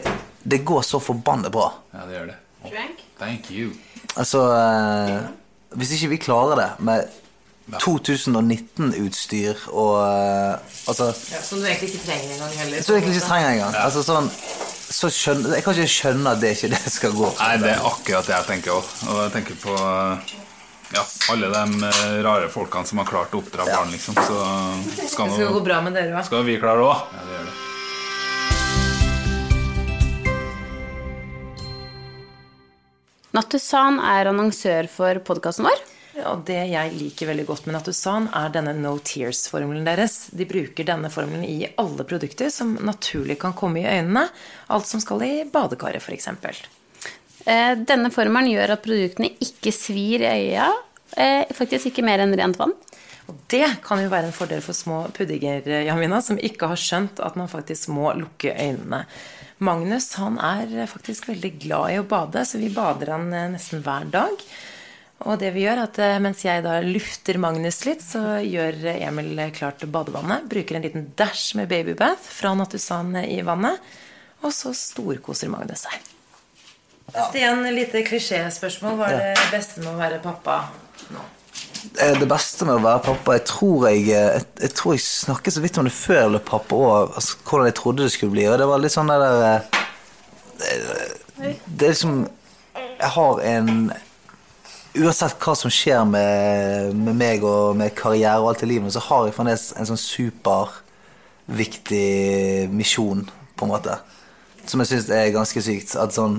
det går så forbannet bra. Ja, det gjør det. Oh, Thank you. Altså eh, Hvis ikke vi klarer det med 2019-utstyr og eh, Altså Ja, som du egentlig ikke trenger engang heller. Så du egentlig ikke trenger engang. Altså sånn så skjønner, Jeg kan ikke skjønne at det ikke det skal gå. Nei, det er akkurat det jeg tenker òg. Og jeg tenker på ja, alle de eh, rare folkene som har klart å oppdra barn, liksom. Så skal, Det skal gå bra med dere òg. skal vi klare det òg. Ja, det gjør det. Nattusan er annonsør for podkasten vår. Og det jeg liker veldig godt med Natusan, er denne no tears-formelen deres. De bruker denne formelen i alle produkter som naturlig kan komme i øynene. Alt som skal i badekaret, f.eks. Eh, Denne formelen gjør at produktene ikke svir i øya. eh, Faktisk ikke mer enn rent vann. Og det kan jo være en fordel for små puddinger, Jamina, som ikke har skjønt at man faktisk må lukke øynene. Magnus han er faktisk veldig glad i å bade, så vi bader han eh, nesten hver dag. Og det vi gjør, er at eh, mens jeg da lufter Magnus litt, så gjør Emil klart badevannet. Bruker en liten dash med babybath fra Nattusan i vannet. Og så storkoser Magnus seg. Stian, lite klisjéspørsmål. Hva er det beste med å være pappa nå? Eh, Det beste med å være pappa Jeg tror jeg, eh, jeg, jeg, tror jeg snakket så vidt om det før jeg ble pappa òg. Altså, hvordan jeg trodde det skulle bli. Og det var litt sånn der Det, det er liksom Jeg har en Uansett hva som skjer med, med meg og med karriere og alt i livet, så har jeg fremdeles en sånn superviktig misjon, på en måte. Som jeg syns er ganske sykt. At sånn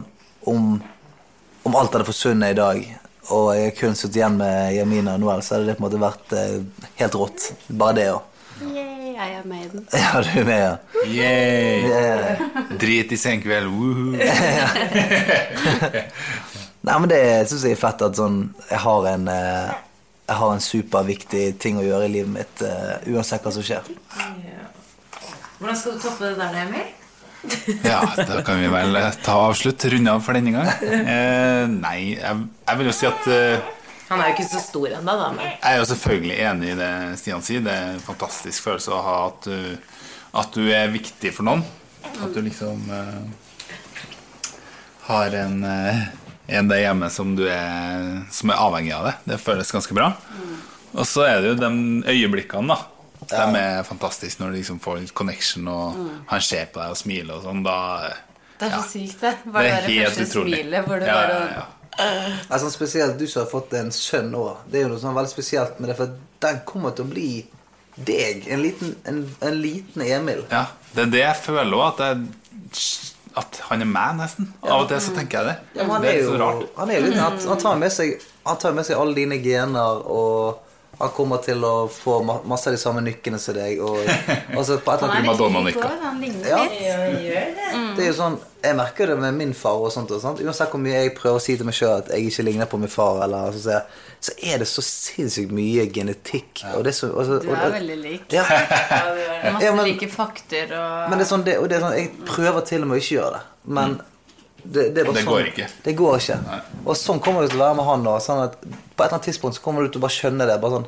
om, om alt hadde forsvunnet i dag, og jeg kun sittet igjen med Jamina og Noel, så hadde det på en måte vært eh, helt rått. Bare det òg. Yay, jeg er med i den. Ja, du er med, ja. Yeah. Drit i senkveld. Woohoo. Nei, men det syns jeg er fett at sånn Jeg har en eh, Jeg har en superviktig ting å gjøre i livet mitt eh, uansett hva som skjer. Hvordan skal du toppe det der, Emil? Ja, da kan vi vel ta avslutt. Runde av for denne gang. Eh, nei, jeg, jeg vil jo si at eh, Han er jo ikke så stor ennå, da. Men Jeg er jo selvfølgelig enig i det Stian sier. Det er en fantastisk følelse å ha at du, at du er viktig for noen. At du liksom eh, har en, eh, en der hjemme som, du er, som er avhengig av det. Det føles ganske bra. Og så er det jo de øyeblikkene, da. De er fantastiske når du liksom får litt connection, og han ser på deg og smiler og sånn. Da Det er Ja. så sykt, det. Det Bare er det første utrolig. smilet hvor du Ja, bare ja, ja. Altså, spesielt du som har fått en sønn òg. Det er jo noe sånn veldig spesielt med det, for den kommer til å bli deg. En liten, en, en liten Emil. Ja, det er det jeg føler òg. At, jeg- at han er meg, nesten. Av og til så tenker jeg det. Ja, han det er jo han, er jo litt, han, han, tar med seg, han tar med seg alle dine gener, og han kommer til å få masse av de samme nykkene som deg. Og, altså, på et eller Han er annet, litt Madonna-nykker. Han ligner Ja. litt. det er jo sånn, Jeg merker det med min far. og sånt, og sånt. Uansett hvor mye jeg prøver å si til meg sjøl at jeg ikke ligner på min far, eller, så, så, så er det så sinnssykt mye genetikk. Og det er så, og, Du og, er veldig lik. ja, Masse Ja, men- like fakter og Men det er sånn, det, og det er sånn, jeg prøver til og med å ikke gjøre det. Men det, det er bare Det sånn, går ikke. Det går ikke. Og sånn kommer det til å være med han nå. Sånn at på et eller annet tidspunkt så kommer du til å bare skjønne det. Bare sånn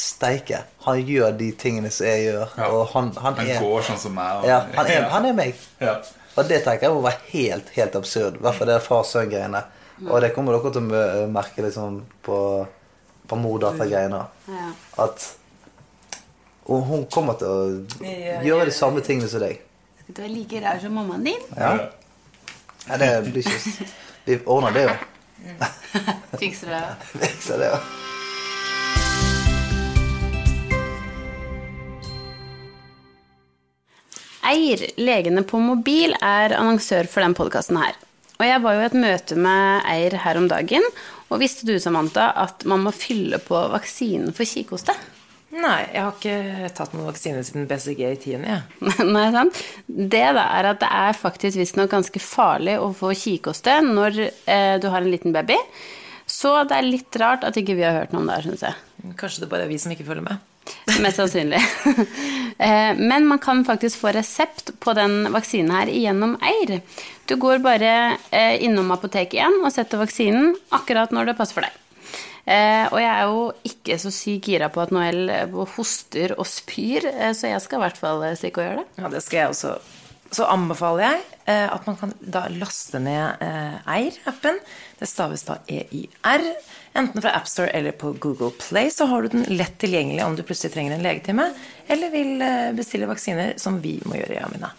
Steike. Han gjør de tingene som jeg gjør. Ja. Og han, han, Han er går sånn som meg. og- ja, han, er, han er meg. Ja. Og det tenker jeg må være helt helt absurd. I hvert fall det far-sønn-greiene. Og det kommer dere til å merke liksom på, på mor-datter-greiene. At og hun kommer til å gjøre de samme tingene som deg. Du er like rar som mammaen din. Ja. Nei, det blir ikke Vi ordner det, jo. Fikser det. Så det, ja. Eir, legene på mobil, er annonsør for den podkasten her. Og jeg var jo i et møte med Eir her om dagen, og visste du, Samantha, at man må fylle på vaksinen for kikhoste? Nei, jeg har ikke tatt noen vaksine siden BCG i tiende, jeg. Nei, sant? Det da er at det er faktisk visstnok ganske farlig å få kikhoste når eh, du har en liten baby. Så det er litt rart at ikke vi har hørt noe om det her, syns jeg. Kanskje det bare er vi som ikke følger med. Mest sannsynlig. Eh, Men man kan faktisk få resept på den vaksinen her gjennom Eir. Du går bare eh, innom apoteket igjen og setter vaksinen akkurat når det passer for deg. Eh, Og jeg er jo ikke så sykt gira på at Noel eh, hoster og spyr, eh, så jeg skal i hvert fall stikke og gjøre det. Ja, det skal jeg også. Så anbefaler jeg at man kan da laste ned Eir-appen. Det staves da EIR. Enten fra AppStore eller på Google Play, så har du den lett tilgjengelig om du plutselig trenger en legetime, eller vil bestille vaksiner, som vi må gjøre, Jamina.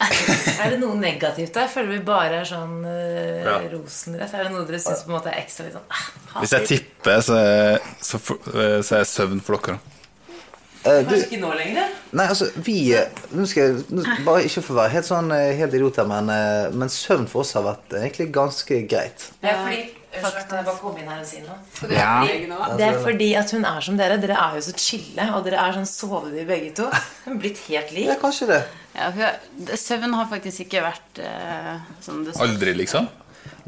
Er det noe negativt der? Føler vi bare er sånn uh, Ja. rosenrett? Er det noe dere syns på en måte er ekstra litt sånn ah, Hvis jeg tipper, så er, så, eh, så er søvn for dere. Eh, du, Kanskje ikke nå lenger? nei, altså, vi Nå skal jeg nå, Bare ikke for å være helt sånn helt idiot her, men, men søvn for oss har vært egentlig ganske greit. Er fordi Faktisk. jeg bare komme inn her og si noe? Ja. Det er fordi at hun er som dere. Dere er jo så chille, og dere er sånn sovedyr begge to. Hun er blitt helt lik. Ja, kanskje det. Ja, søvn har faktisk ikke vært eh, sånn det Aldri, liksom?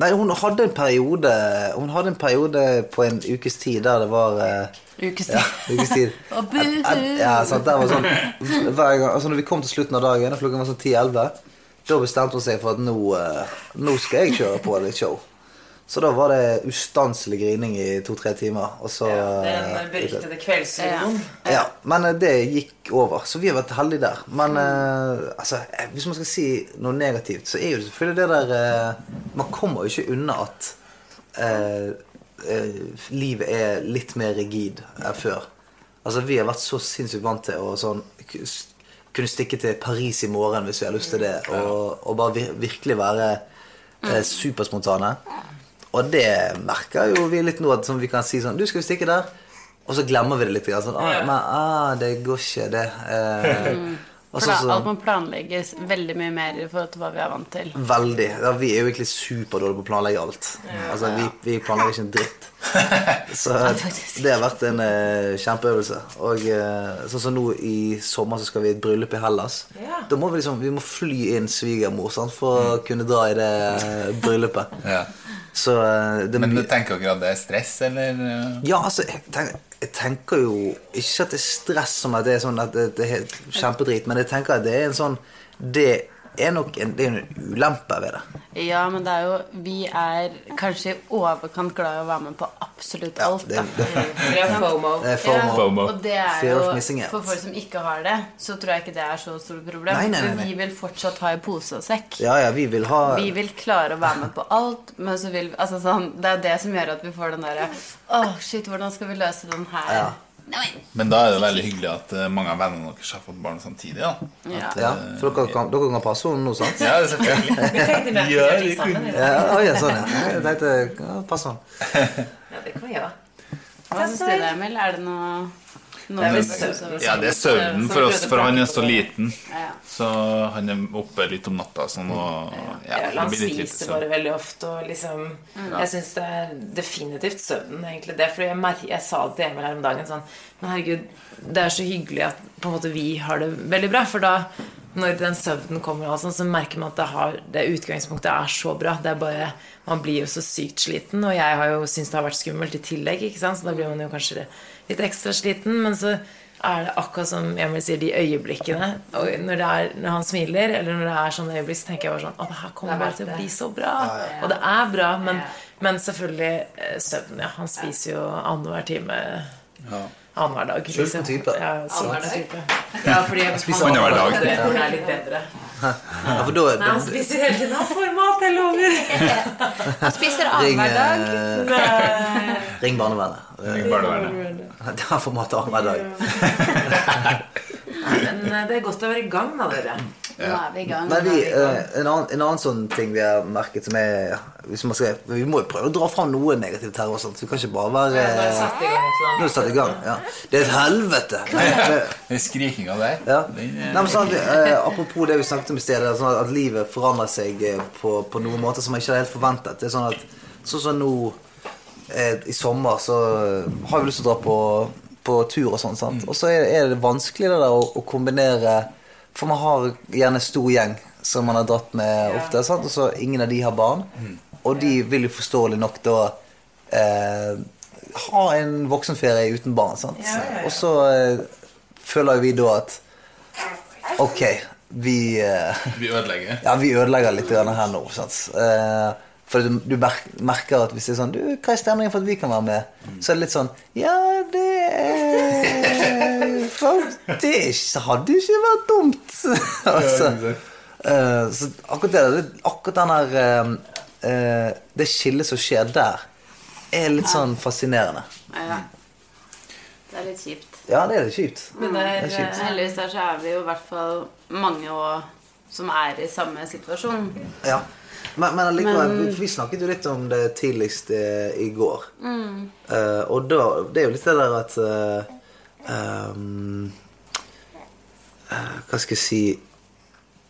Nei, hun hadde en periode Hun hadde en periode på en ukes tid der det var eh, Ukestid. Ja, ukes tid. Og buhu. At- at- Ja, sant, der var sånn hver gang, altså Når vi kom til slutten av dagen, klokken var sånn 10-11, da bestemte hun seg for at nå, eh, nå skal jeg kjøre på litt show. Så da var det ustanselig grining i to-tre timer. Og så Den eh, beryktede kveldsuroen. ja, men eh, det gikk over. Så vi har vært heldige der. Men eh, altså, hvis man skal si noe negativt, så er jo det selvfølgelig det der Man kommer jo ikke unna at eh, eh, livet er litt mer rigid enn før. Altså, vi har vært så sinnssykt vant til å sånn kunne stikke til Paris i morgen hvis vi har lyst til det, og, og bare vir virkelig være superspontane. Og det merker jo vi litt nå, at sånn, vi kan si sånn Du, skal vi stikke der? Og så glemmer vi det litt. Sånn, ah, men ah, det går ikke, det. Eh, og For da, alt må planlegges veldig mye mer i forhold til hva vi er vant til. Veldig. Ja, vi er jo egentlig superdårlige på å planlegge alt. Altså, vi, vi planlegger ikke en dritt. Så det har vært en eh, kjempeøvelse. Og eh, sånn som nå i sommer så skal vi i et bryllup i Hellas. Ja. Da må vi liksom Vi må fly inn svigermor sant, for å kunne dra i det eh, bryllupet. Ja. Så eh, det Men du tenker ikke at det er stress, eller? eh? Ja, altså, jeg tenker, jeg tenker jo ikke at det er stress som at det er sånn at det, det er kjempedrit, men jeg tenker at det er en sånn Det er nok en, det er en ulempe ved det. Ja, men det er jo Vi er kanskje i overkant glad i å være med på absolutt Ja, alt. det, da. det, er FOMO. det er FOMO. FOMO. Og det er Fear jo. For folk som ikke har det, så tror jeg ikke det er så stort problem. Nei, nei, nei, For nei. vi vil fortsatt ha i pose og sekk. Ja, ja, vi vil ha Vi vil klare å være med på alt, men så vil altså sånn, Det er det som gjør at vi får den derre Åh, shit, hvordan skal vi løse den her? Ja. Men da er det veldig hyggelig at eh, mange av vennene deres har fått barn samtidig. da Ja. Ja, for dere kan, dere kan passe henne nå, sant? Ja, selvfølgelig. Vi tenkte vi kunne. Ja, oi, ja, sånn, ja. Jeg tenkte ja, pass henne. Ja, det kan vi gjøre. Hva syns du, Emil? Er det noe Det er vel søvn. Ja, det er søvnen for oss, for han er så liten. Så han er oppe litt om natta. Sånn, og ja, han spiser bare veldig ofte, og liksom Jeg syns det er definitivt søvnen, egentlig. Det, fordi jeg, mer- jeg sa det til Emil her om dagen sånn Men herregud, det er så hyggelig at på en måte vi har det veldig bra, for da når den søvnen kommer, sånn, så merker man at det, har, det utgangspunktet er så bra. Det er bare, Man blir jo så sykt sliten, og jeg har jo syntes det har vært skummelt i tillegg, ikke sant? så da blir man jo kanskje litt ekstra sliten. Men så er det akkurat som Emil sier, de øyeblikkene. Og når, det er, når han smiler, eller når det er sånne øyeblikk, så tenker jeg bare sånn Å, det her kommer bare til å bli så bra. Og det er bra, men, men selvfølgelig eh, søvn, ja. Han spiser jo annenhver time. Annenhver dag. liksom. Sulten type. Ja, sulten type. Ja, fordi han spiser annenhver dag. Det er litt bedre. Ja, for da Nei, han spiser hele tiden. Han får mat, jeg lover. Han spiser annenhver dag. eh, ring barnevernet. Ring barnevernet. Han får mat hver dag. Men eh, det er godt å være i gang, da, dere. Nå er vi i gang. Nei, vi, eh, en, annen, en annen sånn ting vi har merket som er hvis man skal, Vi må jo prøve å dra fram noe negativt her. og sånt. Vi kan ikke bare være Nå er det satt i gang Nå er annet. det satt i gang. ja. Det er et helvete. Det- Den skrikinga der, Ja. Nei, er men sånn, eh, apropos det vi snakket om i sted, sånn at, livet forandrer seg på, på noen måter som man ikke hadde helt forventet. Det er sånn at Sånn som nå i sommer, så eh, har vi lyst til å dra på, på tur og sånn. sant? Og så er, er det vanskelig det der å, å kombinere For man har gjerne stor gjeng som man har dratt med ofte, sant? og så ingen av de har barn. Og de vil jo forståelig nok da eh, ha en voksenferie uten barn. sant? Og så eh, føler vi da at Ok, vi eh, Vi ødelegger. Ja, vi ødelegger litt her nå. Sant? Eh, for du, du merker at hvis det er sånn du, 'Hva er stemningen for at vi kan være med?' Så er det litt sånn Ja, det er Det hadde jo ikke vært dumt. altså, uh, så akkurat det, det akkurat den her uh, uh, Det skillet som skjer der, er litt sånn fascinerende. Ja. Det er litt kjipt. Ja, det er litt kjipt. Men det Det kjipt. eh, Heldigvis der så er vi jo i hvert fall mange og, som er i samme situasjon. Ja. Men, men allikevel, Men- vi, snakket jo litt om det tidligst eh, i går. Eh, og da Det er jo litt det der at uh, um, uh, Hva skal jeg si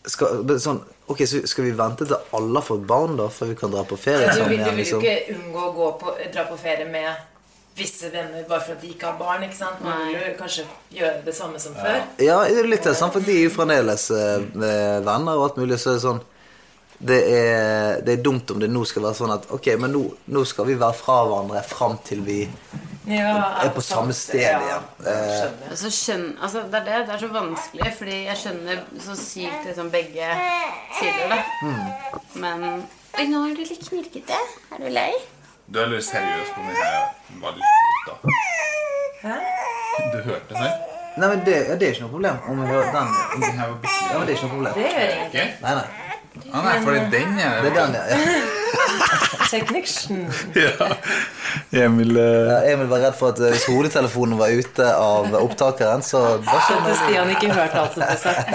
skal, sånn, Ok, så Skal vi vente til alle har fått barn da før vi kan dra på ferie? Du sånn vil, du vil jo liksom? ikke unngå å gå på, dra på ferie med visse venner bare for at de ikke har barn. ikke sant? Man vil jo kanskje gjøre det samme som før. Ja, det litt det, samme for de er jo fremdeles eh, venner og alt mulig. Så er det sånn det er, det er dumt om det nå skal være sånn at Ok, men nå, nå skal vi være fra hverandre fram til vi er på samme sted igjen. Eh, skjønner. Og så skjønner, altså det er det, det er så vanskelig, fordi jeg skjønner så sykt liksom begge sider, da. Men Oi, nå er du litt knirkete. Er du lei? Du er litt seriøs på den her var litt da. Hæ? Du hørte det? Nei, men det, det er ikke noe problem. Om jeg hører den Den her var bitte Ja, men det er ikke noe problem. Det gjør ingenting. Ikke? Nei, Ah, nei, for den er Det er den, ja. ja. Techniction. Ja. Emil uh... Ja, Emil var redd for at eh, hvis hodetelefonen var ute av opptakeren, så da Hadde Stian ikke hørt alt som ble sagt.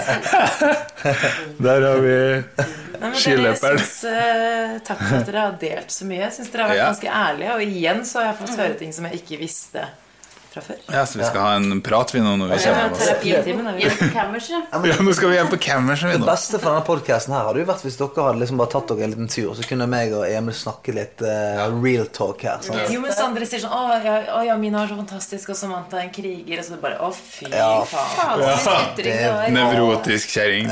Der har vi jeg skiløperen. eh, takk for at dere har delt så mye. Jeg syns dere har vært Ja. ganske ærlige. Og igjen så har jeg fått høre ting som jeg ikke visste fra før. Ja, så vi skal ha en prat vi nå når vi Ja, kommer oss. terapitimen er vi. Ja, nå skal vi hjem på Cammersen vi Det beste for denne podcasten her hadde jo vært hvis dere hadde liksom bare tatt dere en liten tur, så kunne meg og Emil snakke litt uh, real talk her. Sant? Jo, men Sandre sier sånn Å, ja, å ja, Mina er så fantastisk, og Samantha er en kriger. Og så bare Å, fy Ja, faen. det er- Nevrotisk kjerring.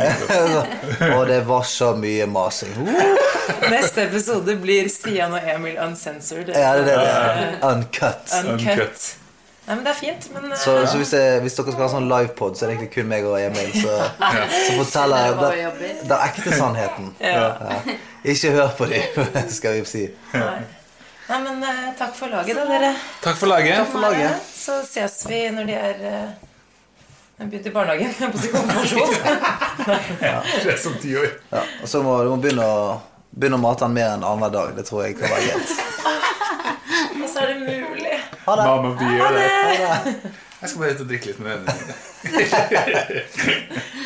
og det var så mye masing. Neste episode blir Stian og Emil uncensored. ja, det er det det. Uncut. Uncut. Uncut. Nei, men det er fint. Men Så, Så, så hvis, jeg, hvis dere skal ha sånn livepod, så er det egentlig kun meg og Emil så, så forteller jeg den, den ekte sannheten. ja. Ja. Ikke hør på dem, skal vi si. Nei. Nei, men eh, takk for laget, da, dere. Takk for laget. for laget. Så ses vi når de er uh, begynt i barnehagen. Jeg på konfirmasjon. Det er som ti år. Ja. Og så må du må begynne å, begynne å mate han mer enn annenhver dag. Det tror jeg kan være greit. Og så er det mulig. Ha det. Mamma, vi gjør det. Ha det. Jeg skal bare ut og drikke litt med vennene mine.